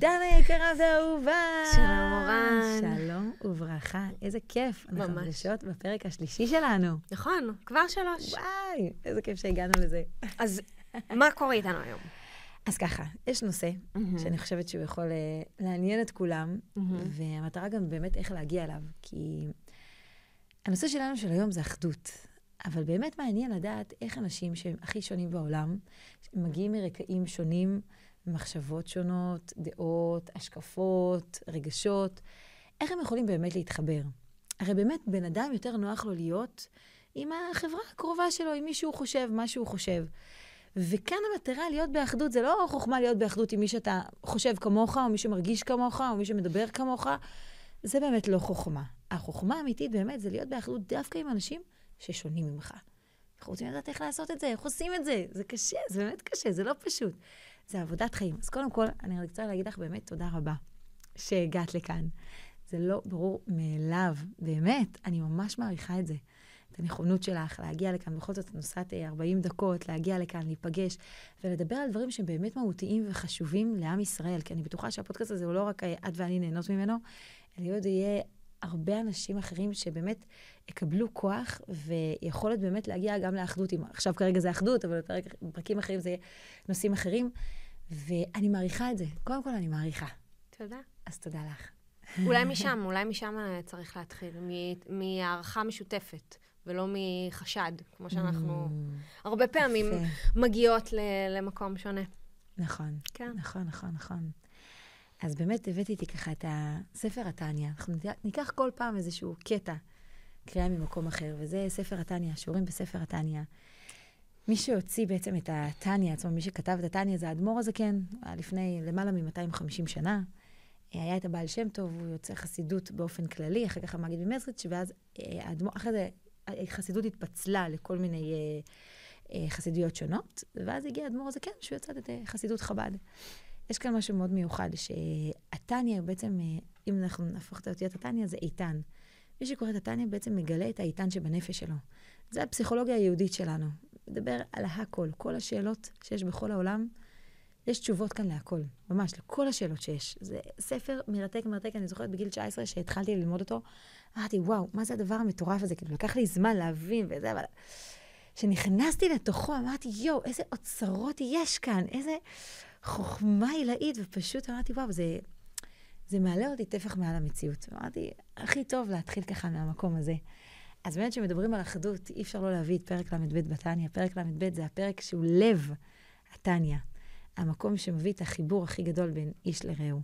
דנה יקרה ואהובה. שלום, אורן. שלום וברכה, איזה כיף. אנחנו ממש. נפגשות בפרק השלישי שלנו. נכון, כבר שלוש. וואי, איזה כיף שהגענו לזה. אז מה קורה איתנו היום? אז ככה, יש נושא שאני חושבת שהוא יכול אה, לעניין את כולם, מהמם. והמטרה גם באמת איך להגיע אליו, כי הנושא שלנו של היום זה אחדות. אבל באמת מעניין לדעת איך אנשים שהם הכי שונים בעולם, מגיעים מרקעים שונים, מחשבות שונות, דעות, השקפות, רגשות, איך הם יכולים באמת להתחבר. הרי באמת, בן אדם יותר נוח לו להיות עם החברה הקרובה שלו, עם מי שהוא חושב, מה שהוא חושב. וכאן המטרה להיות באחדות, זה לא חוכמה להיות באחדות עם מי שאתה חושב כמוך, או מי שמרגיש כמוך, או מי שמדבר כמוך. זה באמת לא חוכמה. החוכמה האמיתית באמת זה להיות באחדות דווקא עם אנשים ששונים ממך. אנחנו רוצים לדעת איך לעשות את זה, איך עושים את זה. זה קשה, זה באמת קשה, זה לא פשוט. זה עבודת חיים. אז קודם כל, אני רוצה להגיד לך באמת תודה רבה שהגעת לכאן. זה לא ברור מאליו, באמת, אני ממש מעריכה את זה. את הנכונות שלך להגיע לכאן, בכל זאת את נוסעת אה, 40 דקות, להגיע לכאן, להיפגש, ולדבר על דברים שהם באמת מהותיים וחשובים לעם ישראל, כי אני בטוחה שהפודקאסט הזה הוא לא רק אה, את ואני נהנות ממנו, אלא עוד יהיה הרבה אנשים אחרים שבאמת יקבלו כוח ויכולת באמת להגיע גם לאחדות. עם, עכשיו כרגע זה אחדות, אבל בפרק, בפרקים אחרים זה נושאים אחרים, ואני מעריכה את זה. קודם כל אני מעריכה, תודה. אז תודה לך. אולי משם, אולי משם צריך להתחיל, מהערכה משותפת, ולא מחשד, כמו שאנחנו הרבה פעמים Mm. מגיעות ל- למקום שונה. נכון. כן. נכון, נכון, נכון. אז באמת הבאתי איתי ככה את הספר התניא. אנחנו ניקח כל פעם איזשהו קטע, קריאה ממקום אחר, וזה ספר התניא, שיעורים בספר התניא. מי שהוציא בעצם את התניא עצמו, מי שכתב את התניא זה האדמו"ר הזקן, היה לפני למעלה מ-250 שנה. היה את הבעל שם טוב, הוא יוצא חסידות באופן כללי, אחר כך המגיד ממזריץ', ואז אה, האדמו"ר, אחרי זה החסידות התפצלה לכל מיני אה, אה, חסידויות שונות, ואז הגיע האדמו"ר הזקן, שהוא יצא את אה, חסידות חב"ד. יש כאן משהו מאוד מיוחד, שהתניא בעצם, אה, אם אנחנו נהפוך את האותיות התניא, זה איתן. מי שקורא את התניא בעצם מגלה את האיתן שבנפש שלו. זה הפסיכולוגיה היהודית שלנו. מדבר על הכל, כל השאלות שיש בכל העולם, יש תשובות כאן להכל, ממש, לכל השאלות שיש. זה ספר מרתק, מרתק, אני זוכרת בגיל 19 שהתחלתי ללמוד אותו, אמרתי, וואו, מה זה הדבר המטורף הזה? כאילו, לקח לי זמן להבין וזה, אבל... כשנכנסתי לתוכו, אמרתי, יואו, איזה אוצרות יש כאן, איזה חוכמה עילאית, ופשוט אמרתי, וואו, זה, זה מעלה אותי טפח מעל המציאות. אמרתי, הכי טוב להתחיל ככה מהמקום הזה. אז באמת, כשמדברים על אחדות, אי אפשר לא להביא את פרק ל"ב בתניא. פרק ל"ב זה הפרק שהוא לב התניא. המקום שמביא את החיבור הכי גדול בין איש לרעהו.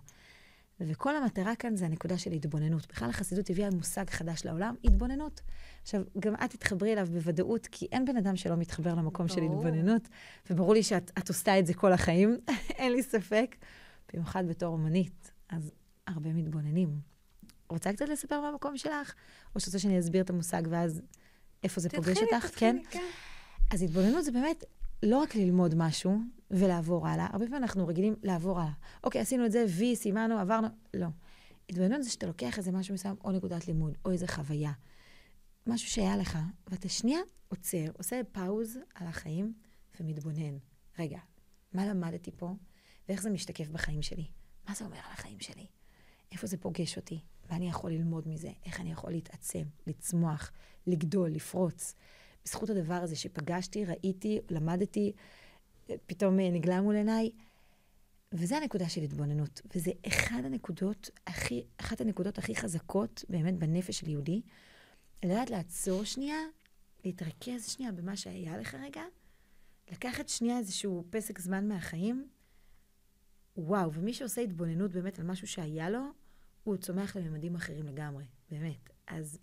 וכל המטרה כאן זה הנקודה של התבוננות. בכלל החסידות הביאה מושג חדש לעולם, התבוננות. עכשיו, גם את תתחברי אליו בוודאות, כי אין בן אדם שלא מתחבר למקום של. התבוננות, וברור לי שאת את עושה את זה כל החיים, אין לי ספק. במיוחד בתור אומנית, אז הרבה מתבוננים. רוצה קצת לספר מהמקום שלך? או שאת רוצה שאני אסביר את המושג ואז איפה זה פוגש אותך? תתחילי, כן? אז התבוננות זה באמת לא רק ללמוד משהו ולעבור הלאה, הרבה פעמים אנחנו רגילים לעבור הלאה. אוקיי, עשינו את זה, וי, סימנו, עברנו, לא. התבוננות זה שאתה לוקח איזה משהו מסוים, או נקודת לימוד, או איזה חוויה. משהו שהיה לך, ואתה שנייה עוצר, עושה פאוז על החיים ומתבונן. רגע, מה למדתי פה, ואיך זה משתקף בחיים שלי? מה זה אומר על החיים שלי? איפה זה פוגש אותי? מה אני יכול ללמוד מזה? איך אני יכול להתעצם, לצמוח, לגדול, לפרוץ? בזכות הדבר הזה שפגשתי, ראיתי, למדתי, פתאום אה, נגלה מול עיניי. וזה הנקודה של התבוננות. וזה אחד הנקודות הכי, אחת הנקודות הכי חזקות באמת בנפש של יהודי. לדעת לעצור שנייה, להתרכז שנייה במה שהיה לך רגע, לקחת שנייה איזשהו פסק זמן מהחיים. וואו, ומי שעושה התבוננות באמת על משהו שהיה לו, הוא צומח לממדים אחרים לגמרי, באמת. אז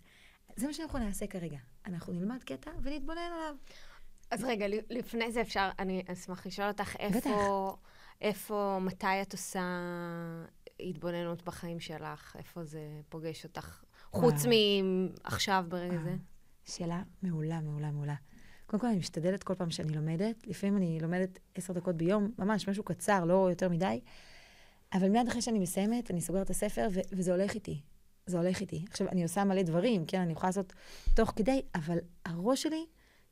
זה מה שאנחנו נעשה כרגע. אנחנו נלמד קטע ונתבונן עליו. אז רגע, לפני זה אפשר, אני אשמח לשאול אותך איפה, איפה, מתי את עושה התבוננות בחיים שלך? איפה זה פוגש אותך? חוץ וואו. מעכשיו, ברגע זה. שאלה מעולה, מעולה, מעולה. קודם כל, אני משתדלת כל פעם שאני לומדת, לפעמים אני לומדת עשר דקות ביום, ממש משהו קצר, לא יותר מדי, אבל מיד אחרי שאני מסיימת, אני סוגרת את הספר, ו- וזה הולך איתי. זה הולך איתי. עכשיו, אני עושה מלא דברים, כן, אני יכולה לעשות תוך כדי, אבל הראש שלי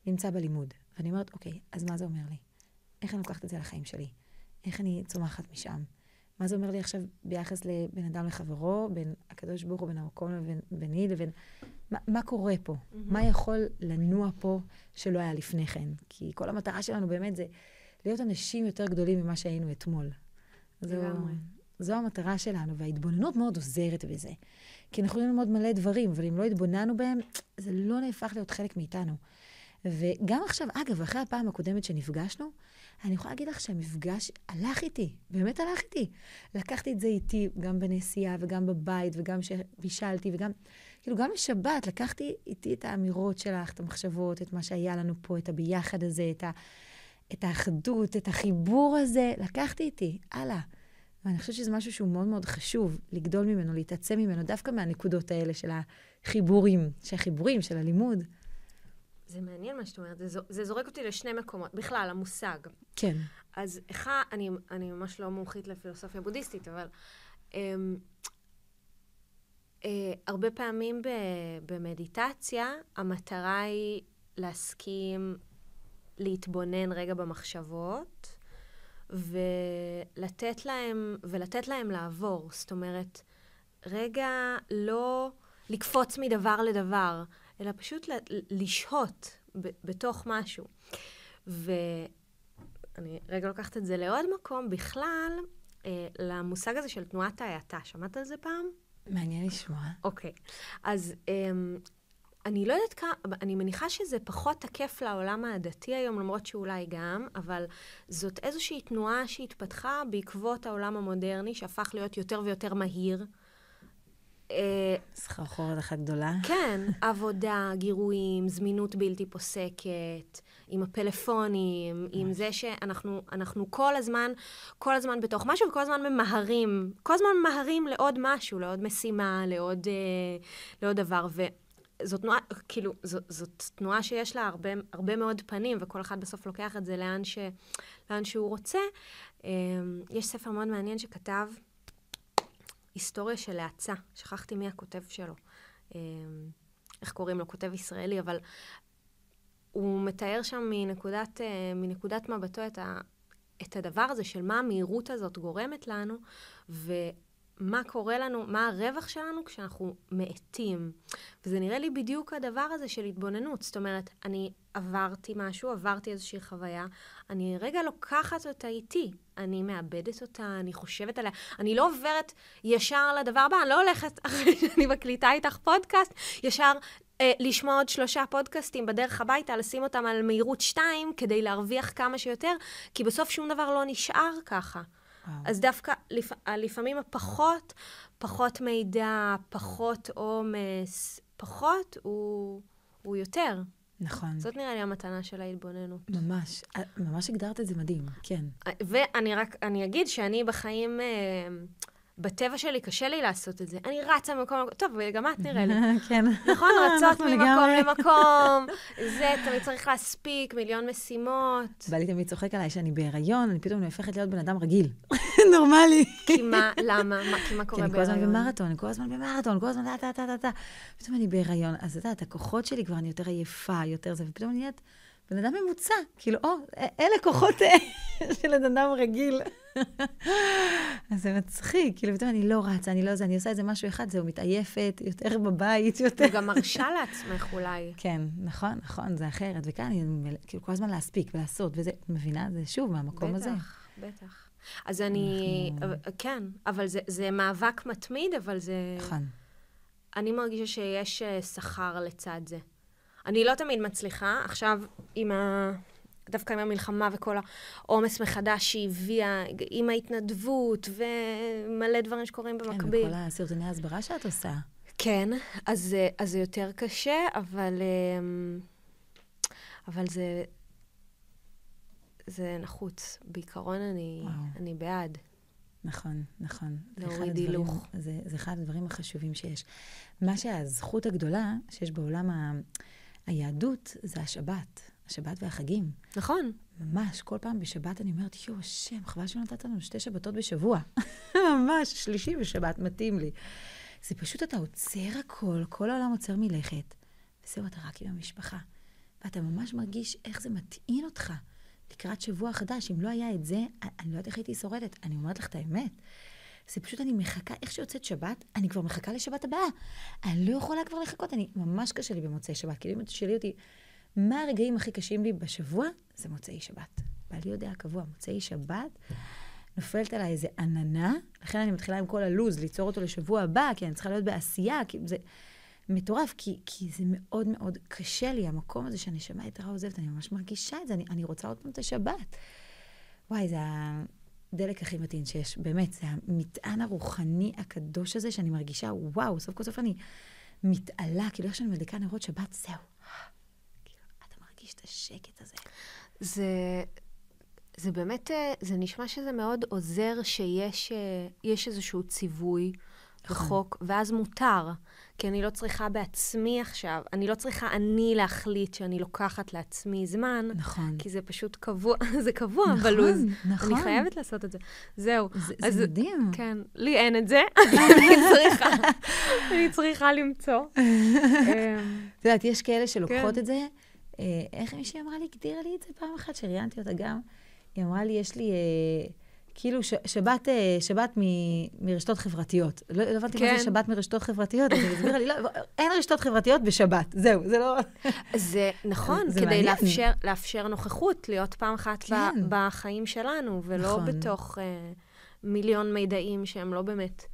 נמצא בלימוד. ואני אומרת, אוקיי, אז מה זה אומר לי? איך אני לוקחת את זה לחיים שלי? איך אני צומחת משם? מה זה אומר לי עכשיו ביחס לבין אדם לחברו, בין הקדוש ברוך הוא, בין המקום לבין ביני לבין... מה, מה קורה פה? Mm-hmm. מה יכול לנוע פה שלא היה לפני כן? כי כל המטרה שלנו באמת זה להיות אנשים יותר גדולים ממה שהיינו אתמול. זו, זו המטרה שלנו, וההתבוננות מאוד עוזרת בזה. כי אנחנו יכולים ללמוד מלא דברים, אבל אם לא התבוננו בהם, זה לא נהפך להיות חלק מאיתנו. וגם עכשיו, אגב, אחרי הפעם הקודמת שנפגשנו, אני יכולה להגיד לך שהמפגש הלך איתי, באמת הלך איתי. לקחתי את זה איתי גם בנסיעה וגם בבית וגם שבישלתי וגם, כאילו, גם בשבת לקחתי איתי את האמירות שלך, את המחשבות, את מה שהיה לנו פה, את הביחד הזה, את, ה, את האחדות, את החיבור הזה, לקחתי איתי, הלאה. ואני חושבת שזה משהו שהוא מאוד מאוד חשוב, לגדול ממנו, להתעצם ממנו, דווקא מהנקודות האלה של החיבורים, של החיבורים, של הלימוד. זה מעניין מה שאת אומרת, זה, זה זורק אותי לשני מקומות. בכלל, המושג. כן. אז אחד, אני, אני ממש לא מומחית לפילוסופיה בודהיסטית, אבל אמ, אה, הרבה פעמים ב, במדיטציה, המטרה היא להסכים להתבונן רגע במחשבות, ולתת להם, ולתת להם לעבור. זאת אומרת, רגע לא לקפוץ מדבר לדבר, אלא פשוט לשהות בתוך משהו. ואני רגע לוקחת את זה לעוד מקום, בכלל, אה, למושג הזה של תנועת ההאטה. שמעת על זה פעם? מעניין לשמוע. אוקיי. אז אה, אני לא יודעת כמה, אני מניחה שזה פחות תקף לעולם הדתי היום, למרות שאולי גם, אבל זאת איזושהי תנועה שהתפתחה בעקבות העולם המודרני, שהפך להיות יותר ויותר מהיר. סחרחורת אחת גדולה. כן, עבודה, גירויים, זמינות בלתי פוסקת, עם הפלאפונים, עם זה שאנחנו כל הזמן, כל הזמן בתוך משהו, וכל הזמן ממהרים, כל הזמן ממהרים לעוד משהו, לעוד משימה, לעוד, אה, לעוד דבר. וזאת תנועה, כאילו, זאת, זאת תנועה שיש לה הרבה, הרבה מאוד פנים, וכל אחד בסוף לוקח את זה לאן, ש, לאן שהוא רוצה. אה, יש ספר מאוד מעניין שכתב, היסטוריה של האצה, שכחתי מי הכותב שלו. אמ, איך קוראים לו? כותב ישראלי, אבל הוא מתאר שם מנקודת, אה, מנקודת מבטו את, ה, את הדבר הזה של מה המהירות הזאת גורמת לנו, ו... מה קורה לנו, מה הרווח שלנו כשאנחנו מאטים. וזה נראה לי בדיוק הדבר הזה של התבוננות. זאת אומרת, אני עברתי משהו, עברתי איזושהי חוויה, אני רגע לוקחת אותה איתי. אני מאבדת אותה, אני חושבת עליה. אני לא עוברת ישר לדבר הבא, אני לא הולכת אחרי שאני מקליטה איתך פודקאסט, ישר אה, לשמוע עוד שלושה פודקאסטים בדרך הביתה, לשים אותם על מהירות שתיים, כדי להרוויח כמה שיותר, כי בסוף שום דבר לא נשאר ככה. אז דווקא לפ... לפעמים הפחות, פחות מידע, פחות עומס, פחות הוא, הוא יותר. נכון. זאת נראה לי המתנה של ההתבוננות. ממש, ממש הגדרת את זה מדהים, כן. ואני רק, אני אגיד שאני בחיים... אה, בטבע שלי קשה לי לעשות את זה. אני רצה ממקום למקום, טוב, וגם את נראה לי. כן. נכון, רצות ממקום למקום. זה, תמיד צריך להספיק, מיליון משימות. בעלי תמיד צוחק עליי שאני בהיריון, אני פתאום הופכת להיות בן אדם רגיל. נורמלי. כי מה, למה? כי מה קורה בהיריון? כי אני כל הזמן במרתון, אני כל הזמן במרתון, כל הזמן טה טה טה טה. פתאום אני בהיריון, אז את יודעת, הכוחות שלי כבר, אני יותר עייפה, יותר זה, ופתאום אני נהיית בן אדם ממוצע. כאילו, או, אלה כוחות אה, של בן אדם רגיל. אז זה מצחיק, כאילו, פתאום אני לא רצה, אני לא זה, אני עושה איזה משהו אחד, זהו, מתעייפת, יותר בבית, יותר... וגם מרשה לעצמך אולי. כן, נכון, נכון, זה אחרת. וכאן אני, כאילו, כל הזמן להספיק ולעשות, וזה, מבינה? זה שוב, מהמקום בטח, הזה. בטח, בטח. אז אני, אנחנו... כן, אבל זה, זה מאבק מתמיד, אבל זה... נכון. אני מרגישה שיש אה, שכר לצד זה. אני לא תמיד מצליחה. עכשיו, עם ה... דווקא עם המלחמה וכל העומס מחדש שהיא הביאה, עם ההתנדבות ומלא דברים שקורים כן, במקביל. כן, וכל הסרטוני ההסברה שאת עושה. כן, אז, אז זה יותר קשה, אבל, אמ, אבל זה, זה נחוץ. בעיקרון אני, אני בעד. נכון, נכון. להוריד הילוך. זה, זה אחד הדברים החשובים שיש. מה שהזכות הגדולה שיש בעולם ה... היהדות זה השבת. השבת והחגים. נכון. ממש, כל פעם בשבת אני אומרת, יואו, השם, חבל שנתת לנו שתי שבתות בשבוע. ממש, שלישי בשבת, מתאים לי. זה פשוט, אתה עוצר הכל, כל העולם עוצר מלכת, וזהו, אתה רק עם המשפחה. ואתה ממש מרגיש איך זה מטעין אותך לקראת שבוע חדש. אם לא היה את זה, אני לא יודעת איך הייתי שורדת. אני אומרת לך את האמת. זה פשוט, אני מחכה, איך שיוצאת שבת, אני כבר מחכה לשבת הבאה. אני לא יכולה כבר לחכות, אני, ממש קשה לי במוצאי שבת. כאילו, אם תשאלי אותי, מה הרגעים הכי קשים לי בשבוע? זה מוצאי שבת. בעלי יודע קבוע, מוצאי שבת, נופלת עליי איזה עננה, לכן אני מתחילה עם כל הלו"ז, ליצור אותו לשבוע הבא, כי אני צריכה להיות בעשייה, כי זה מטורף, כי, כי זה מאוד מאוד קשה לי, המקום הזה שהנשמה יתרה עוזבת, אני ממש מרגישה את זה, אני, אני רוצה עוד פעם את השבת. וואי, זה הדלק הכי מתאים שיש, באמת, זה המטען הרוחני הקדוש הזה, שאני מרגישה, וואו, סוף כל סוף אני מתעלה, כאילו איך שאני מדליקה נרות שבת, זהו. כאילו, אתה מרגיש את השקט הזה. זה, זה באמת, אה, זה נשמע שזה מאוד עוזר שיש אה, איזשהו ציווי בחוק, נכון. ואז מותר. כי אני לא צריכה בעצמי עכשיו, אני לא צריכה אני להחליט שאני לוקחת לעצמי זמן. נכון. כי זה פשוט קבוע, זה קבוע נכון, בלו"ז. נכון. אני חייבת לעשות את זה. זהו. זה, אז, זה מדהים. כן, לי אין את זה, אני צריכה, אני צריכה למצוא. את יודעת, יש כאלה שלוקחות כן. את זה, אה, איך מישהי אמרה לי, הגדירה לי את זה פעם אחת, שראיינתי אותה גם. היא אמרה לי, יש לי... אה, כאילו ש, שבת, אה, שבת מ, מרשתות חברתיות. לא, לא הבנתי כן. מה זה כן. שבת מרשתות חברתיות, אז היא הסבירה לי, לא, אין רשתות חברתיות בשבת, זהו, זה לא... זה נכון, זה כדי לאפשר, לאפשר נוכחות, להיות פעם אחת כן. בחיים שלנו, ולא נכון. בתוך uh, מיליון מידעים שהם לא באמת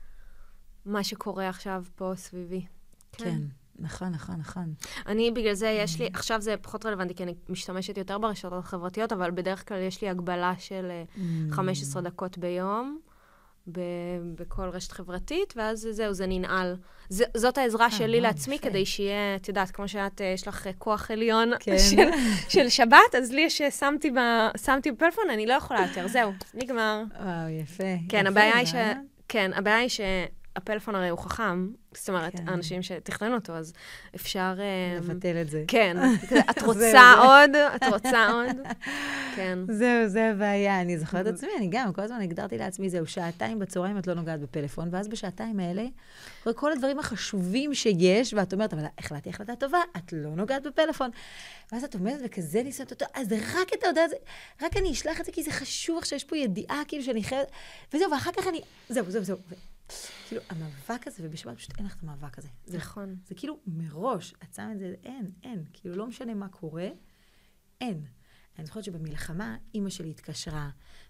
מה שקורה עכשיו פה סביבי. כן. כן. נכון, נכון, נכון. אני, בגלל זה יש לי, mm. עכשיו זה פחות רלוונטי, כי אני משתמשת יותר ברשתות החברתיות, אבל בדרך כלל יש לי הגבלה של 15 אה, mm. דקות ביום. ב- בכל רשת חברתית, ואז זהו, זה ננעל. ז- זאת העזרה אה, שלי לעצמי, כדי שיהיה, את יודעת, כמו שאת, יש לך כוח עליון כן. של, של שבת, אז לי יש, שמתי, ב- שמתי בפלאפון, אני לא יכולה יותר, זהו, נגמר. וואו, יפה. כן, יפה, הבעיה היא ש... כן, הבעיה היא ש... הפלאפון הרי הוא חכם, זאת אומרת, כן. האנשים שתכננו אותו, אז אפשר... אה, לבטל את זה. כן. את רוצה עוד? את רוצה עוד? כן. זהו, זה הבעיה. אני זוכרת את עצמי, אני גם, כל הזמן הגדרתי לעצמי, זהו, שעתיים בצהריים את לא נוגעת בפלאפון, ואז בשעתיים האלה, כל הדברים החשובים שיש, ואת אומרת, אבל החלטתי החלטה טובה, את לא נוגעת בפלאפון. ואז את עומדת וכזה ניסית אותו, אז רק את ההודעה הזאת, רק אני אשלח את זה, כי זה חשוב עכשיו, יש פה ידיעה, כאילו, שאני חייבת... וזהו, ואחר כך אני... זהו, זהו, זהו. כאילו, המאבק הזה, ובשבת פשוט אין לך את המאבק הזה. נכון. זה כאילו מראש, את שמה את זה, אין, אין. כאילו, לא משנה מה קורה, אין. אני זוכרת שבמלחמה, אימא שלי התקשרה,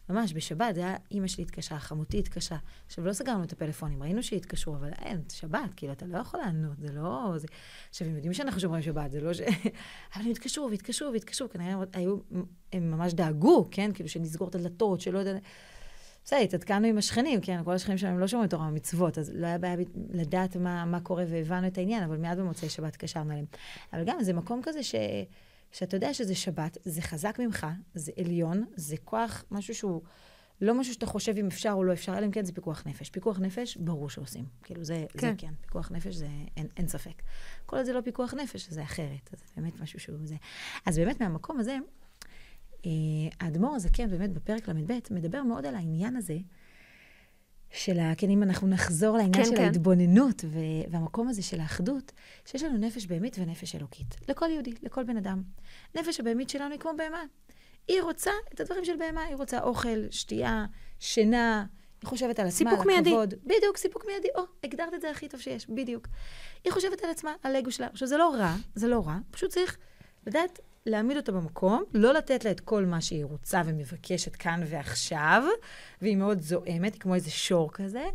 ממש בשבת, זה היה אימא שלי התקשרה, חמותי התקשרה. עכשיו, לא סגרנו את הפלאפונים, ראינו שהתקשרו, אבל אין, שבת, כאילו, אתה לא יכול לענות, זה לא... זה... עכשיו, הם יודעים שאנחנו שומרים שבת, זה לא ש... אבל הם התקשרו והתקשרו והתקשרו, כנראה היו, הם ממש דאגו, כן? כאילו, שנסגור את הדלתות, שלא יודע... בסדר, התעדכנו עם השכנים, כן, כל השכנים שלנו לא שומעים תורה ומצוות, אז לא היה בעיה לדעת מה, מה קורה והבנו את העניין, אבל מיד במוצאי שבת התקשרנו אליהם. אבל גם זה מקום כזה ש, שאתה יודע שזה שבת, זה חזק ממך, זה עליון, זה כוח, משהו שהוא לא משהו שאתה חושב אם אפשר או לא אפשר, אלא אם כן זה פיקוח נפש. פיקוח נפש, ברור שעושים. כאילו, זה כן. זה כן. פיקוח נפש, זה אין, אין ספק. כל עוד זה לא פיקוח נפש, זה אחרת. זה באמת משהו שהוא זה. אז באמת מהמקום הזה, האדמו"ר הזקן, באמת בפרק ל"ב, מדבר מאוד על העניין הזה של ה... כן, אם אנחנו נחזור לעניין כן, של כן. ההתבוננות והמקום הזה של האחדות, שיש לנו נפש בהמית ונפש אלוקית. לכל יהודי, לכל בן אדם. נפש הבהמית שלנו היא כמו בהמה. היא רוצה את הדברים של בהמה, היא רוצה אוכל, שתייה, שינה, היא חושבת על עצמה, על הכבוד. סיפוק מיידי. בדיוק, סיפוק מיידי. או, הגדרת את זה הכי טוב שיש, בדיוק. היא חושבת על עצמה, על אגו שלה. עכשיו, זה לא רע, זה לא רע, פשוט צריך לדעת להעמיד אותה במקום, לא לתת לה את כל מה שהיא רוצה ומבקשת כאן ועכשיו, והיא מאוד זועמת, היא כמו איזה שור כזה.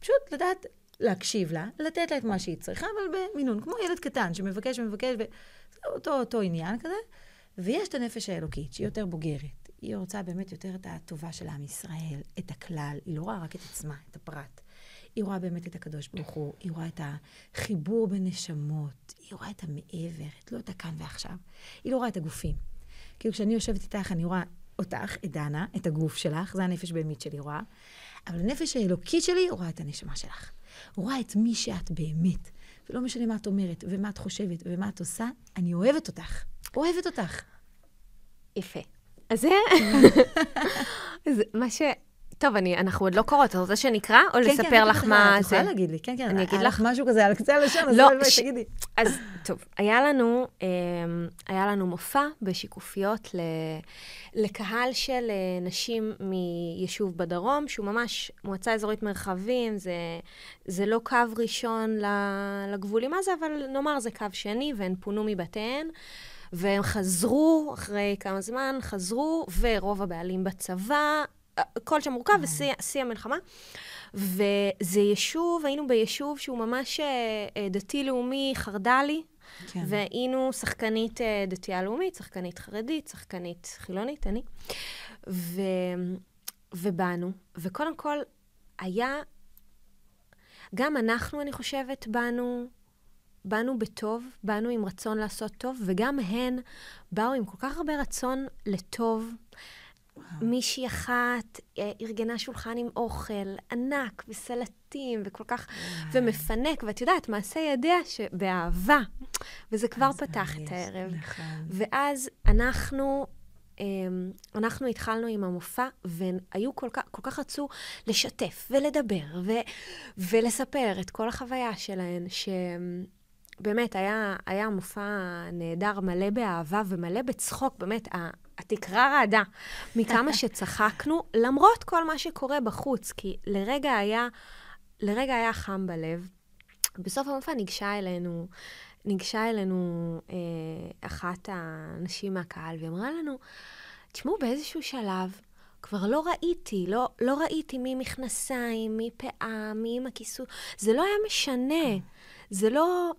פשוט לדעת להקשיב לה, לתת לה את מה שהיא צריכה, אבל במינון, כמו ילד קטן שמבקש ומבקש, וזה אותו, אותו עניין כזה. ויש את הנפש האלוקית, שהיא יותר בוגרת. היא רוצה באמת יותר את הטובה של עם ישראל, את הכלל. היא לא רואה רק את עצמה, את הפרט. היא רואה באמת את הקדוש ברוך הוא, היא רואה את החיבור בין נשמות, היא רואה את המעבר, את לא את הכאן ועכשיו. היא לא רואה את הגופים. כאילו, כשאני יושבת איתך, אני רואה אותך, את דנה, את הגוף שלך, זה הנפש באמת שלי רואה, אבל הנפש האלוקית שלי רואה את הנשמה שלך. רואה את מי שאת באמת. ולא משנה מה את אומרת, ומה את חושבת, ומה את עושה, אני אוהבת אותך. אוהבת אותך. יפה. אז זה... מה ש... טוב, אני, אנחנו עוד לא קוראות, אתה רוצה שנקרא, או כן, לספר כן, לך מה את זה? יכולה להגיד לי, כן, כן. אני אגיד לך? משהו כזה על קצה הלשון, אז לא, בואי, ש- תגידי. אז טוב, היה לנו, אמ, היה לנו מופע בשיקופיות ל, לקהל של אה, נשים מיישוב בדרום, שהוא ממש מועצה אזורית מרחבים, זה, זה לא קו ראשון לגבול עם עזה, אבל נאמר זה קו שני, והן פונו מבתיהן. והם חזרו, אחרי כמה זמן, חזרו, ורוב הבעלים בצבא, הכל שם מורכב, ושיא שיא המלחמה. וזה יישוב, היינו ביישוב שהוא ממש אה, אה, דתי-לאומי, חרד"לי, כן. והיינו שחקנית אה, דתייה-לאומית, שחקנית חרדית, שחקנית חילונית, אני. ו... ובאנו, וקודם כל, היה... גם אנחנו, אני חושבת, באנו, באנו בטוב, באנו עם רצון לעשות טוב, וגם הן באו עם כל כך הרבה רצון לטוב. מישהי אחת אה, ארגנה שולחן עם אוכל ענק וסלטים וכל כך, ומפנק, ואת יודעת, מעשה ידיה שבאהבה. וזה כבר אז פתח את הערב. נכון. ואז אנחנו, אמ, אנחנו התחלנו עם המופע, והיו כל כך, כל כך רצו לשתף ולדבר ו, ולספר את כל החוויה שלהן, שבאמת היה, היה מופע נהדר, מלא באהבה ומלא בצחוק, באמת, התקרה רעדה מכמה שצחקנו, למרות כל מה שקורה בחוץ, כי לרגע היה, לרגע היה חם בלב. בסוף המופע ניגשה אלינו, ניגשה אלינו אה, אחת הנשים מהקהל, והיא אמרה לנו, תשמעו, באיזשהו שלב כבר לא ראיתי, לא, לא ראיתי מי מכנסיים, מי פאה, מי עם הכיסוי. זה לא היה משנה. זה לא...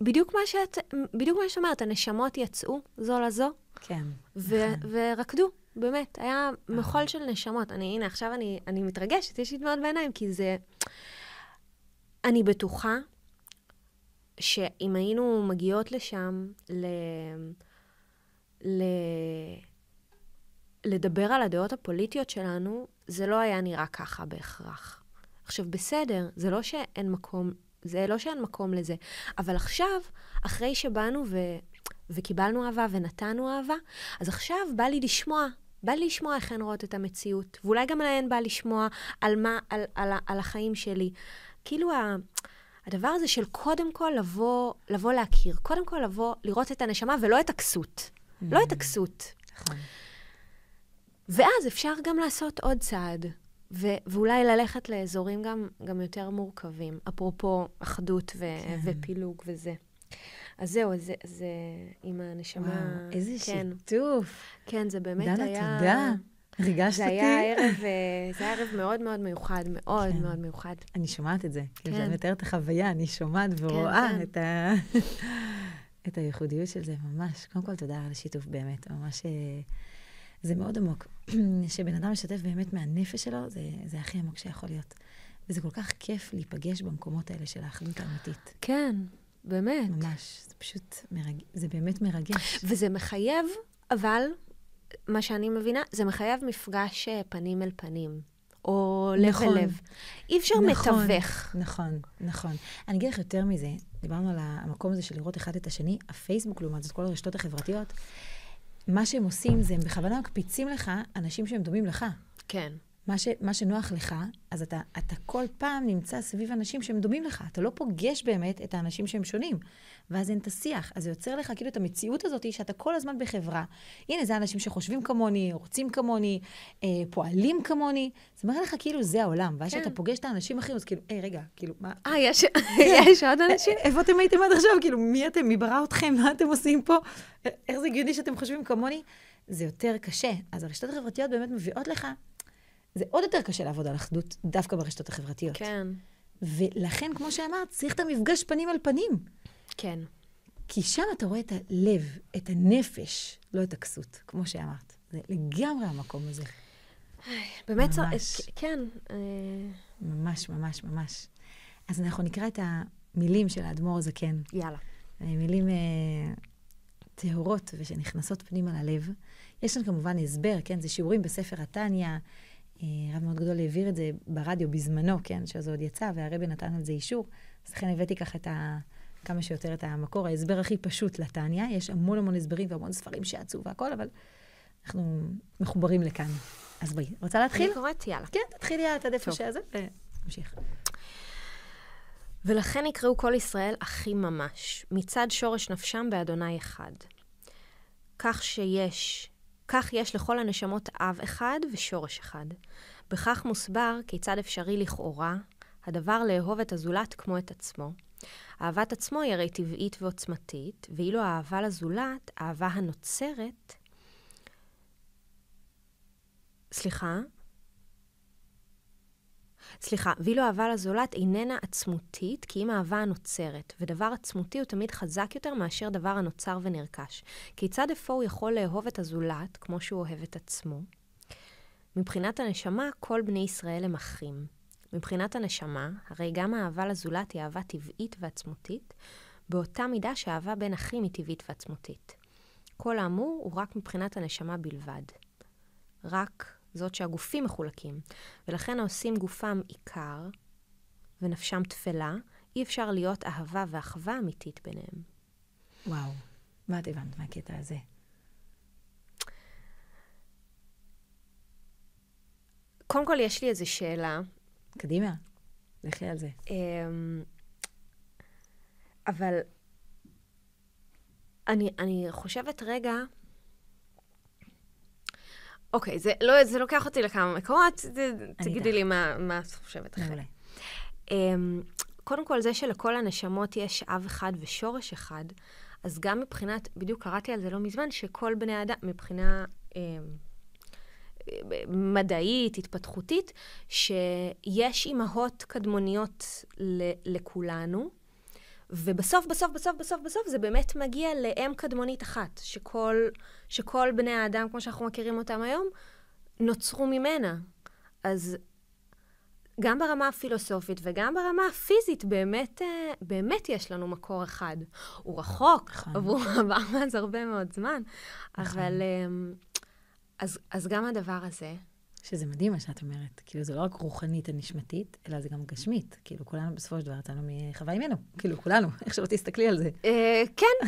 בדיוק מה שאת, בדיוק מה שאת אומרת, הנשמות יצאו זו לזו, כן. ו- נכון. ורקדו. באמת, היה מחול של נשמות. אני, הנה, עכשיו אני, אני מתרגשת, יש לי דמעות בעיניים, כי זה... אני בטוחה שאם היינו מגיעות לשם ל... ל... לדבר על הדעות הפוליטיות שלנו, זה לא היה נראה ככה בהכרח. עכשיו, בסדר, זה לא שאין מקום, זה לא שאין מקום לזה, אבל עכשיו, אחרי שבאנו ו... וקיבלנו אהבה ונתנו אהבה, אז עכשיו בא לי לשמוע, בא לי לשמוע איך הן רואות את המציאות, ואולי גם להן בא לשמוע על מה, על, על, על החיים שלי. כאילו, ה... הדבר הזה של קודם כל לבוא, לבוא להכיר, קודם כל לבוא, לראות את הנשמה ולא את הכסות. לא את הכסות. נכון. ואז אפשר גם לעשות עוד צעד, ו- ואולי ללכת לאזורים גם, גם יותר מורכבים, אפרופו אחדות ו- כן. ופילוג וזה. אז זהו, זה, זה עם הנשמה... וואו, איזה כן, שיתוף. כן, זה באמת דנה, היה... תודה. ריגשת זה אותי. היה ערב, אה, זה היה ערב מאוד מאוד מיוחד, מאוד כן. מאוד מיוחד. אני שומעת את זה. כאילו, כן. כשאת מתארת את החוויה, אני שומעת ורואה כן. את ה... את הייחודיות של זה, ממש. קודם כל, תודה על השיתוף, באמת. ממש... אה, זה מאוד עמוק. שבן אדם משתף באמת מהנפש שלו, זה, זה הכי עמוק שיכול להיות. וזה כל כך כיף להיפגש במקומות האלה של האחדות האמיתית. כן, באמת. ממש. זה פשוט מרג... זה באמת מרגש. וזה מחייב, אבל, מה שאני מבינה, זה מחייב מפגש אה, פנים אל פנים, או לב נכון. אל לב. אי אפשר נכון. מתווך. נכון, נכון. אני אגיד לך יותר מזה, דיברנו על המקום הזה של לראות אחד את השני, הפייסבוק, לעומת זאת, כל הרשתות החברתיות, מה שהם עושים זה הם בכוונה מקפיצים לך אנשים שהם דומים לך. כן. מה, ש, מה שנוח לך, אז אתה, אתה כל פעם נמצא סביב אנשים שהם דומים לך. אתה לא פוגש באמת את האנשים שהם שונים. ואז אין את השיח. אז זה יוצר לך כאילו את המציאות הזאת שאתה כל הזמן בחברה. הנה, זה אנשים שחושבים כמוני, רוצים כמוני, אה, פועלים כמוני. זה מראה לך כאילו זה העולם. ואז כן. כשאתה פוגש את האנשים האחרים, אז כאילו, היי, רגע, כאילו, מה... אה, יש, יש עוד אנשים? א- איפה אתם הייתם עד עכשיו? כאילו, מי אתם? מי ברא אתכם? מה אתם עושים פה? א- איך זה הגיוני שאתם חושבים כמוני? זה יותר קשה. אז הרשתות החברתיות באמת מביאות לך, זה עוד יותר קשה לעבוד על אחדות דווקא ברשתות החברתיות. כן. ולכן, כמו שאמרת, צריך את המפגש פנים על פנים. כן. כי שם אתה רואה את הלב, את הנפש, לא את הכסות, כמו שאמרת. זה לגמרי המקום הזה. באמת, ממש. כן. אה, ממש, ממש, ממש. אז אנחנו נקרא את המילים של האדמו"ר הזקן. יאללה. אה, מילים אה, טהורות ושנכנסות פנימה ללב. יש כאן כמובן הסבר, כן? זה שיעורים בספר התניא. אה, רב מאוד גדול העביר את זה ברדיו בזמנו, כן? שזה עוד יצא, והרבי נתן על זה אישור. אז לכן הבאתי ככה את ה... כמה שיותר את המקור, ההסבר הכי פשוט לתניא. יש המון המון הסברים והמון ספרים שיצאו והכל, אבל אנחנו מחוברים לכאן. אז בואי, רוצה להתחיל? אני קוראת, יאללה. כן, תתחילי את עד איפה. שזה, ונמשיך. ולכן יקראו כל ישראל אחים ממש, מצד שורש נפשם באדוני אחד. כך שיש, כך יש לכל הנשמות אב אחד ושורש אחד. בכך מוסבר כיצד אפשרי לכאורה הדבר לאהוב את הזולת כמו את עצמו. אהבת עצמו היא הרי טבעית ועוצמתית, ואילו האהבה לזולת, אהבה הנוצרת... סליחה? סליחה, ואילו אהבה לזולת איננה עצמותית, כי אם אהבה הנוצרת, ודבר עצמותי הוא תמיד חזק יותר מאשר דבר הנוצר ונרכש. כיצד אפוא הוא יכול לאהוב את הזולת, כמו שהוא אוהב את עצמו? מבחינת הנשמה, כל בני ישראל הם אחים. מבחינת הנשמה, הרי גם האהבה לזולת היא אהבה טבעית ועצמותית, באותה מידה שהאהבה בין אחים היא טבעית ועצמותית. כל האמור הוא רק מבחינת הנשמה בלבד. רק זאת שהגופים מחולקים, ולכן העושים גופם עיקר ונפשם תפלה, אי אפשר להיות אהבה ואחווה אמיתית ביניהם. וואו, מה את הבנת מהקטע הזה? קודם כל, יש לי איזו שאלה. קדימה, לכי על זה. אמ, אבל אני, אני חושבת רגע... אוקיי, זה, לא, זה לוקח אותי לכמה מקומות, תגידי. לי מה, מה את חושבת. מעולה. אמ, קודם כל, זה שלכל הנשמות יש אב אחד ושורש אחד, אז גם מבחינת, בדיוק קראתי על זה לא מזמן, שכל בני האדם, מבחינה אמ, מדעית, התפתחותית, שיש אימהות קדמוניות ל- לכולנו, ובסוף, בסוף, בסוף, בסוף, בסוף, זה באמת מגיע לאם קדמונית אחת, שכל, שכל בני האדם, כמו שאנחנו מכירים אותם היום, נוצרו ממנה. אז גם ברמה הפילוסופית וגם ברמה הפיזית, באמת, אה, באמת יש לנו מקור אחד. הוא רחוק, נכון. עבור עבר מאז הרבה מאוד זמן, נכון. אבל... אמ, אז, אז גם הדבר הזה, שזה מדהים מה שאת אומרת. כאילו, זה לא רק רוחנית הנשמתית, אלא זה גם גשמית. כאילו, כולנו בסופו של דבר יצאנו מחווה אימנו. כאילו, כולנו, איך שלא תסתכלי על זה. אה, כן,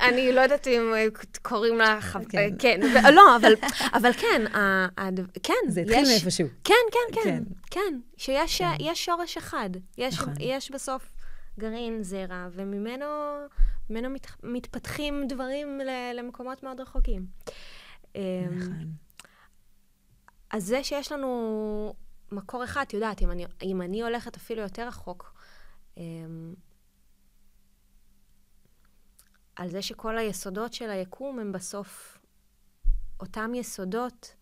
אני לא יודעת אם אה, קוראים לה... כן. אה, כן, ו- לא, אבל- כן, כן, זה התחיל מאיפשהו. כן, כן, כן, כן. כן, שיש כן. שורש אחד. יש נכון. יש בסוף גרעין, זרע, וממנו ממנו מת- מתפתחים דברים למקומות מאוד רחוקים. אה, נכון. אז זה שיש לנו מקור אחד, את יודעת, אם אני, אם אני הולכת אפילו יותר רחוק, אמ, על זה שכל היסודות של היקום הם בסוף אותם יסודות,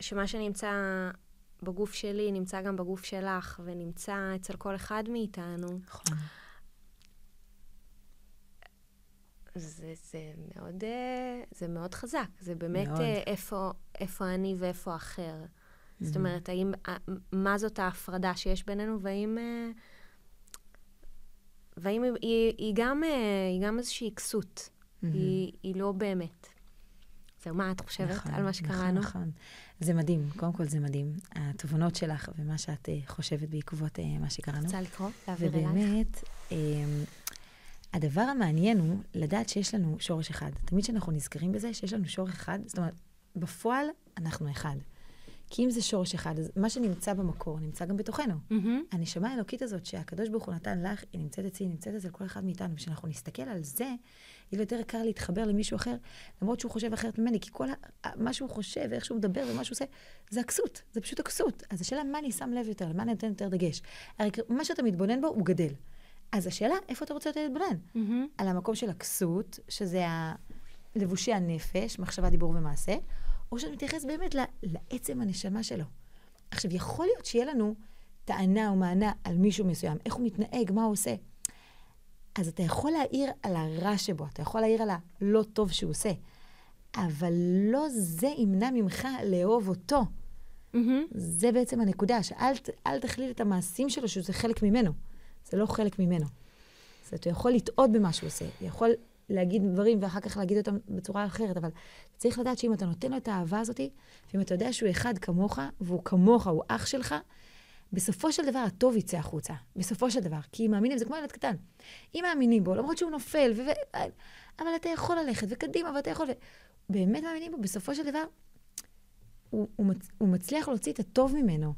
שמה שנמצא בגוף שלי נמצא גם בגוף שלך, ונמצא אצל כל אחד מאיתנו. נכון. זה, זה, מאוד, אה, זה מאוד חזק. זה באמת מאוד. אה, איפה, איפה אני ואיפה אחר. זאת Mhm. אומרת, האם, מה זאת ההפרדה שיש בינינו, והאם, אה, והאם היא, היא, היא, גם, היא גם איזושהי כסות. מהמם. היא, היא לא באמת. זהו, מה את חושבת נכון, על מה שקראנו? נכון, נכון. זה מדהים, קודם כל זה מדהים. התובנות שלך ומה שאת חושבת בעקבות מה שקראנו. רוצה לקרוא? להעביר אלייך? ובאמת, אמ, הדבר המעניין הוא לדעת שיש לנו שורש אחד. תמיד כשאנחנו נזכרים בזה, שיש לנו שורש אחד, זאת אומרת, בפועל אנחנו אחד. כי אם זה שורש אחד, אז מה שנמצא במקור נמצא גם בתוכנו. מהמם. הנשמה האלוקית הזאת שהקדוש ברוך הוא נתן לך, היא נמצאת אצלי, היא נמצאת אצל כל אחד מאיתנו. כשאנחנו נסתכל על זה, יהיה לו יותר קל להתחבר למישהו אחר, למרות שהוא חושב אחרת ממני, כי כל ה- מה שהוא חושב ואיך שהוא מדבר ומה שהוא עושה, זה הכסות, זה פשוט הכסות. אז השאלה מה אני שם לב יותר, למה אני נותן יותר דגש. הרי מה שאתה מתבונן בו, הוא גדל. אז השאלה, איפה אתה רוצה יותר להתבונן? מהמם. על המקום של הכסות, שזה לבושי הנפש, מחשבה, דיבור ומעשה, או שאתה מתייחס באמת ל- לעצם הנשמה שלו. עכשיו, יכול להיות שיהיה לנו טענה או מענה על מישהו מסוים, איך הוא מתנהג, מה הוא עושה. אז אתה יכול להעיר על הרע שבו, אתה יכול להעיר על הלא טוב שהוא עושה, אבל לא זה ימנע ממך לאהוב אותו. מהמם. זה בעצם הנקודה, שאל אל תכליל את המעשים שלו שזה חלק ממנו. זה לא חלק ממנו. זאת אומרת, הוא יכול לטעות במה שהוא עושה, הוא יכול להגיד דברים ואחר כך להגיד אותם בצורה אחרת, אבל צריך לדעת שאם אתה נותן לו את האהבה הזאת, ואם אתה יודע שהוא אחד כמוך, והוא כמוך, הוא אח שלך, בסופו של דבר הטוב יצא החוצה. בסופו של דבר. כי אם מאמינים, זה כמו ילד קטן. אם מאמינים בו, למרות שהוא נופל, ו... אבל אתה יכול ללכת, וקדימה, ואתה יכול... באמת מאמינים בו, בסופו של דבר, הוא, הוא, מצ, הוא מצליח להוציא את הטוב ממנו.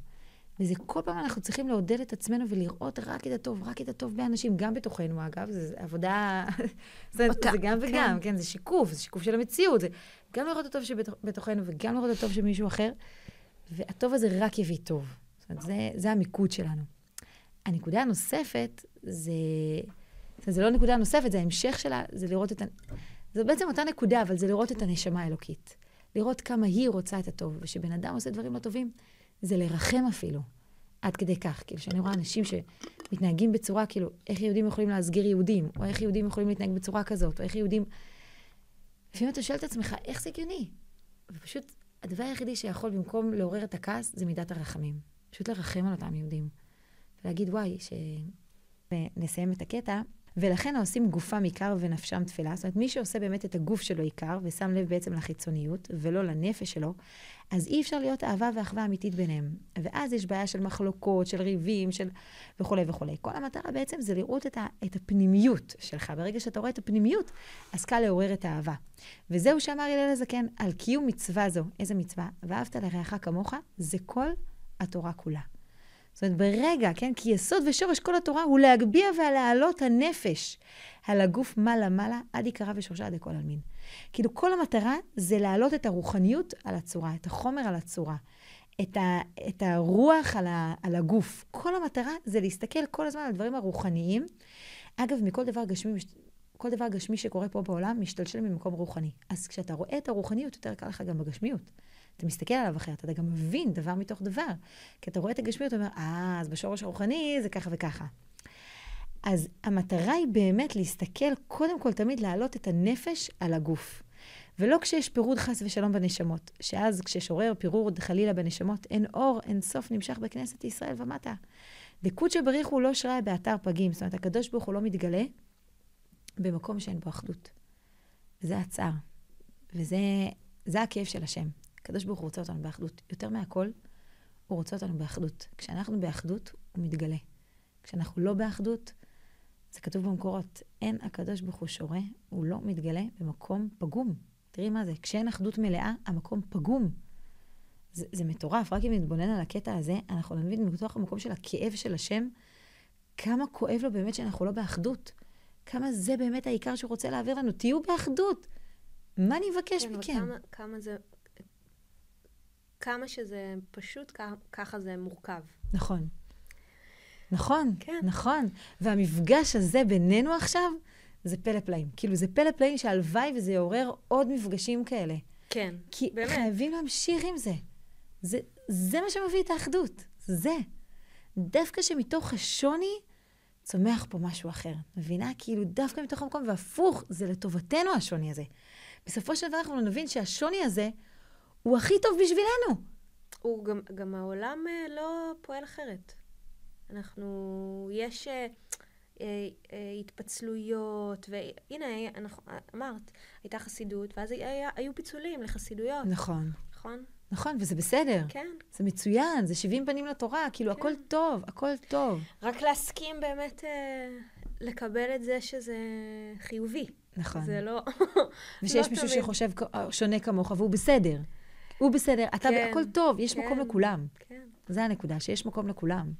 וזה כל פעם אנחנו צריכים לעודד את עצמנו ולראות רק את הטוב, רק את הטוב באנשים, גם בתוכנו, אגב, זו עבודה, זה, אותה, זה גם וגם, כן. כן, זה שיקוף, זה שיקוף של המציאות, זה גם לראות הטוב שבתוכנו וגם לראות הטוב של מישהו אחר, והטוב הזה רק יביא טוב. זאת אומרת, זה, זה המיקוד שלנו. הנקודה הנוספת, זה, זה לא נקודה נוספת, זה ההמשך שלה, זה לראות את ה... זה בעצם אותה נקודה, אבל זה לראות את הנשמה האלוקית. לראות כמה היא רוצה את הטוב, ושבן אדם עושה דברים לא טובים, זה לרחם אפילו. עד כדי כך. כאילו, כשאני רואה אנשים שמתנהגים בצורה, כאילו, איך יהודים יכולים להסגיר יהודים, או איך יהודים יכולים להתנהג בצורה כזאת, או איך יהודים... לפעמים אתה שואל את עצמך, איך זה הגיוני? ופשוט, הדבר היחידי שיכול במקום לעורר את הכעס, זה מידת הרחמים. פשוט לרחם על אותם יהודים. ולהגיד, וואי, ש... ונסיים את הקטע. ולכן העושים גופם עיקר ונפשם תפלה. זאת אומרת, מי שעושה באמת את הגוף שלו עיקר, ושם לב בעצם לחיצוניות, ולא לנפש שלו, אז אי אפשר להיות אהבה ואחווה אמיתית ביניהם. ואז יש בעיה של מחלוקות, של ריבים, של וכולי וכולי. כל המטרה בעצם זה לראות את, ה... את הפנימיות שלך. ברגע שאתה רואה את הפנימיות, אז קל לעורר את האהבה. וזהו שאמר הלל הזקן, על קיום מצווה זו. איזה מצווה? ואהבת לרעך כמוך, זה כל התורה כולה. זאת אומרת, ברגע, כן? כי יסוד ושורש כל התורה הוא להגביה ולהעלות הנפש על הגוף מעלה-מעלה, עד עיקרה ושורשה עד לכל עלמין. כאילו, כל המטרה זה להעלות את הרוחניות על הצורה, את החומר על הצורה, את, ה, את הרוח על, ה, על הגוף. כל המטרה זה להסתכל כל הזמן על הדברים הרוחניים. אגב, מכל דבר גשמי, כל דבר גשמי שקורה פה בעולם משתלשל ממקום רוחני. אז כשאתה רואה את הרוחניות, יותר קל לך גם בגשמיות. אתה מסתכל עליו אחרת, אתה גם מבין דבר מתוך דבר. כי אתה רואה את הגשמיות, אתה אומר, אה, אז בשורש הרוחני זה ככה וככה. אז המטרה היא באמת להסתכל, קודם כל תמיד להעלות את הנפש על הגוף. ולא כשיש פירוד חס ושלום בנשמות, שאז כששורר פירוד חלילה בנשמות, אין אור, אין סוף נמשך בכנסת ישראל ומטה. דקודשא בריך הוא לא שריה באתר פגים, זאת אומרת, הקדוש ברוך הוא לא מתגלה במקום שאין בו אחדות. וזה הצער, וזה הכאב של השם. הקדוש ברוך הוא רוצה אותנו באחדות. יותר מהכל, הוא רוצה אותנו באחדות. כשאנחנו באחדות, הוא מתגלה. כשאנחנו לא באחדות, זה כתוב במקורות, אין הקדוש ברוך הוא שורה, הוא לא מתגלה במקום פגום. תראי מה זה, כשאין אחדות מלאה, המקום פגום. זה, זה מטורף, רק אם נתבונן על הקטע הזה, אנחנו נבין מתוך המקום של הכאב של השם, כמה כואב לו באמת שאנחנו לא באחדות. כמה זה באמת העיקר שהוא רוצה להעביר לנו. תהיו באחדות. מה אני אבקש כן, מכם? כמה, כמה זה כמה שזה פשוט, ככה זה מורכב. נכון. נכון, כן. נכון. והמפגש הזה בינינו עכשיו, זה פלא פלאים. כאילו, זה פלא פלאים שהלוואי וזה יעורר עוד מפגשים כאלה. כן, כי באמת. כי חייבים להמשיך עם זה. זה. זה מה שמביא את האחדות. זה. דווקא שמתוך השוני צומח פה משהו אחר. מבינה? כאילו, דווקא מתוך המקום, והפוך, זה לטובתנו השוני הזה. בסופו של דבר אנחנו נבין שהשוני הזה הוא הכי טוב בשבילנו. הוא גם, גם העולם אה, לא פועל אחרת. אנחנו, יש אה, אה, אה, התפצלויות, והנה, אנחנו, אמרת, הייתה חסידות, ואז היה, היו פיצולים לחסידויות. נכון. נכון? נכון, וזה בסדר. כן. זה מצוין, זה 70 פנים לתורה, כאילו, כן. הכל טוב, הכל טוב. רק להסכים באמת אה, לקבל את זה שזה חיובי. נכון. זה לא... ושיש לא מישהו תמיד. שחושב שונה כמוך, והוא בסדר. הוא בסדר, אתה, כן, הכל טוב, יש כן, מקום לכולם. כן. זה הנקודה, שיש מקום לכולם.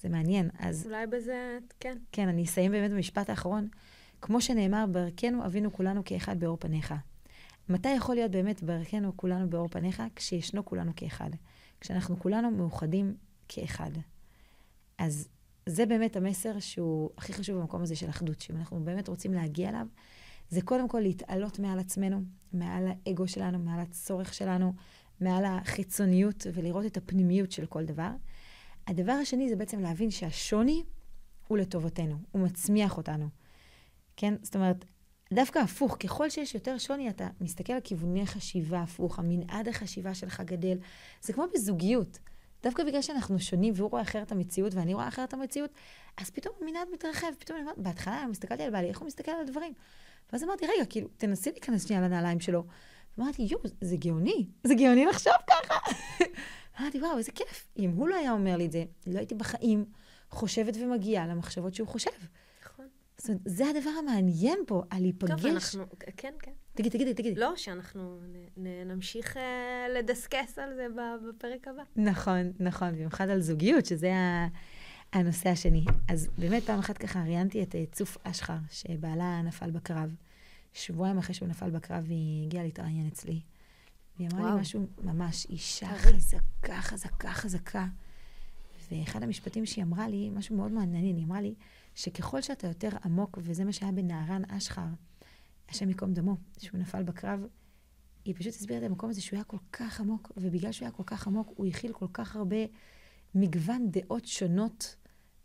זה מעניין. אז... אולי בזה, כן. כן, אני אסיים באמת במשפט האחרון. כמו שנאמר, בערכנו אבינו כולנו כאחד באור פניך. מתי יכול להיות באמת בערכנו כולנו באור פניך? כשישנו כולנו כאחד. כשאנחנו כולנו מאוחדים כאחד. אז זה באמת המסר שהוא הכי חשוב במקום הזה של אחדות, שאם אנחנו באמת רוצים להגיע אליו, זה קודם כל להתעלות מעל עצמנו, מעל האגו שלנו, מעל הצורך שלנו, מעל החיצוניות, ולראות את הפנימיות של כל דבר. הדבר השני זה בעצם להבין שהשוני הוא לטובתנו, הוא מצמיח אותנו. כן? זאת אומרת, דווקא הפוך, ככל שיש יותר שוני, אתה מסתכל על כיווני חשיבה הפוך, המנעד החשיבה שלך גדל. זה כמו בזוגיות. דווקא בגלל שאנחנו שונים והוא רואה אחרת את המציאות ואני רואה אחרת את המציאות, אז פתאום המנעד מתרחב. פתאום בהתחלה הסתכלתי על בעלי, איך הוא מסתכל על הדברים? ואז אמרתי, רגע, כאילו, תנסי להיכנס שנייה לנעליים שלו. אמרתי, יואו, זה גאוני, זה גאוני לחשוב ככה. אמרתי, וואו, איזה כיף. אם הוא לא היה אומר לי את זה, לא הייתי בחיים חושבת ומגיעה למחשבות שהוא חושב. נכון. זאת אומרת, זה הדבר המעניין פה, על להיפגש. טוב, אנחנו... כן, כן. תגיד, תגידי, תגידי. לא, שאנחנו נ, נ, נמשיך אה, לדסקס על זה בפרק הבא. נכון, נכון, במיוחד על זוגיות, שזה ה... הנושא השני. אז באמת פעם אחת ככה ראיינתי את אה, צוף אשחר, שבעלה נפל בקרב. שבועיים אחרי שהוא נפל בקרב, היא הגיעה להתראיין אצלי. והיא אמרה וואו. לי משהו ממש, אישה חזקה, חזקה, חזקה. ואחד המשפטים שהיא אמרה לי, משהו מאוד מעניין, היא אמרה לי, שככל שאתה יותר עמוק, וזה מה שהיה בנערן אשחר, השם ייקום דמו, שהוא נפל בקרב, היא פשוט הסבירה את המקום הזה שהוא היה כל כך עמוק, ובגלל שהוא היה כל כך עמוק, הוא הכיל כל כך הרבה מגוון דעות שונות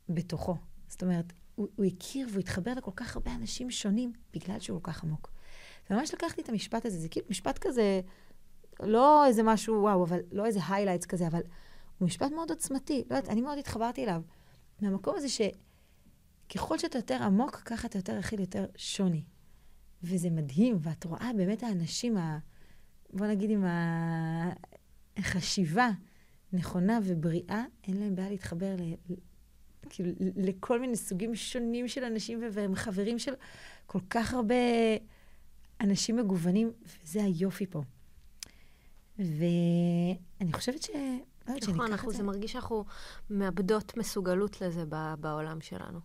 בתוכו. זאת אומרת, הוא, הוא הכיר והוא התחבר לכל כך הרבה אנשים שונים בגלל שהוא כל כך עמוק. וממש לקחתי את המשפט הזה, זה כאילו משפט כזה, לא איזה משהו, וואו, אבל לא איזה highlights כזה, אבל הוא משפט מאוד עוצמתי. לא יודעת, אני מאוד התחברתי אליו. מהמקום הזה שככל שאתה יותר עמוק, ככה אתה יותר אכיל יותר שוני. וזה מדהים, ואת רואה באמת האנשים, ה... בוא נגיד עם החשיבה נכונה ובריאה, אין להם בעיה להתחבר ל... כאילו, לכל מיני סוגים שונים של אנשים, והם חברים של כל כך הרבה אנשים מגוונים, וזה היופי פה. ואני חושבת ש... לא נכון, אנחנו, זה מרגיש שאנחנו מאבדות מסוגלות לזה בעולם שלנו.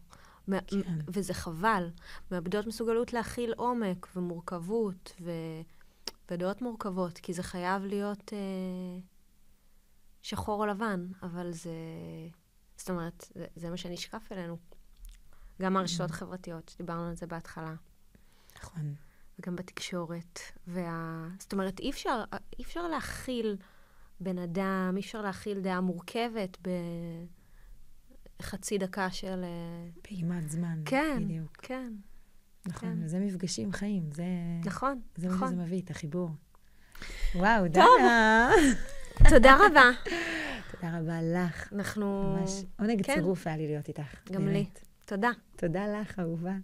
כן. וזה חבל. מאבדות מסוגלות להכיל עומק ומורכבות ו... ודעות מורכבות, כי זה חייב להיות אה, שחור או לבן, אבל זה... זאת אומרת, זה, זה מה שנשקף אלינו. גם הרשתות החברתיות, דיברנו על זה בהתחלה. נכון. וגם בתקשורת. וה... זאת אומרת, אי אפשר, אי אפשר להכיל בן אדם, אי אפשר להכיל דעה מורכבת בחצי דקה של... אה, פעימת זמן, כן, בדיוק. כן. נכון, כן. וזה מפגשים חיים, זה... נכון, זה נכון. זה מה שזה מביא, את החיבור. וואו, דנה. תודה רבה. תודה רבה לך. אנחנו... ממש עונג כן. צירוף היה לי להיות איתך. גם באמת. לי. תודה. תודה לך, אהובה.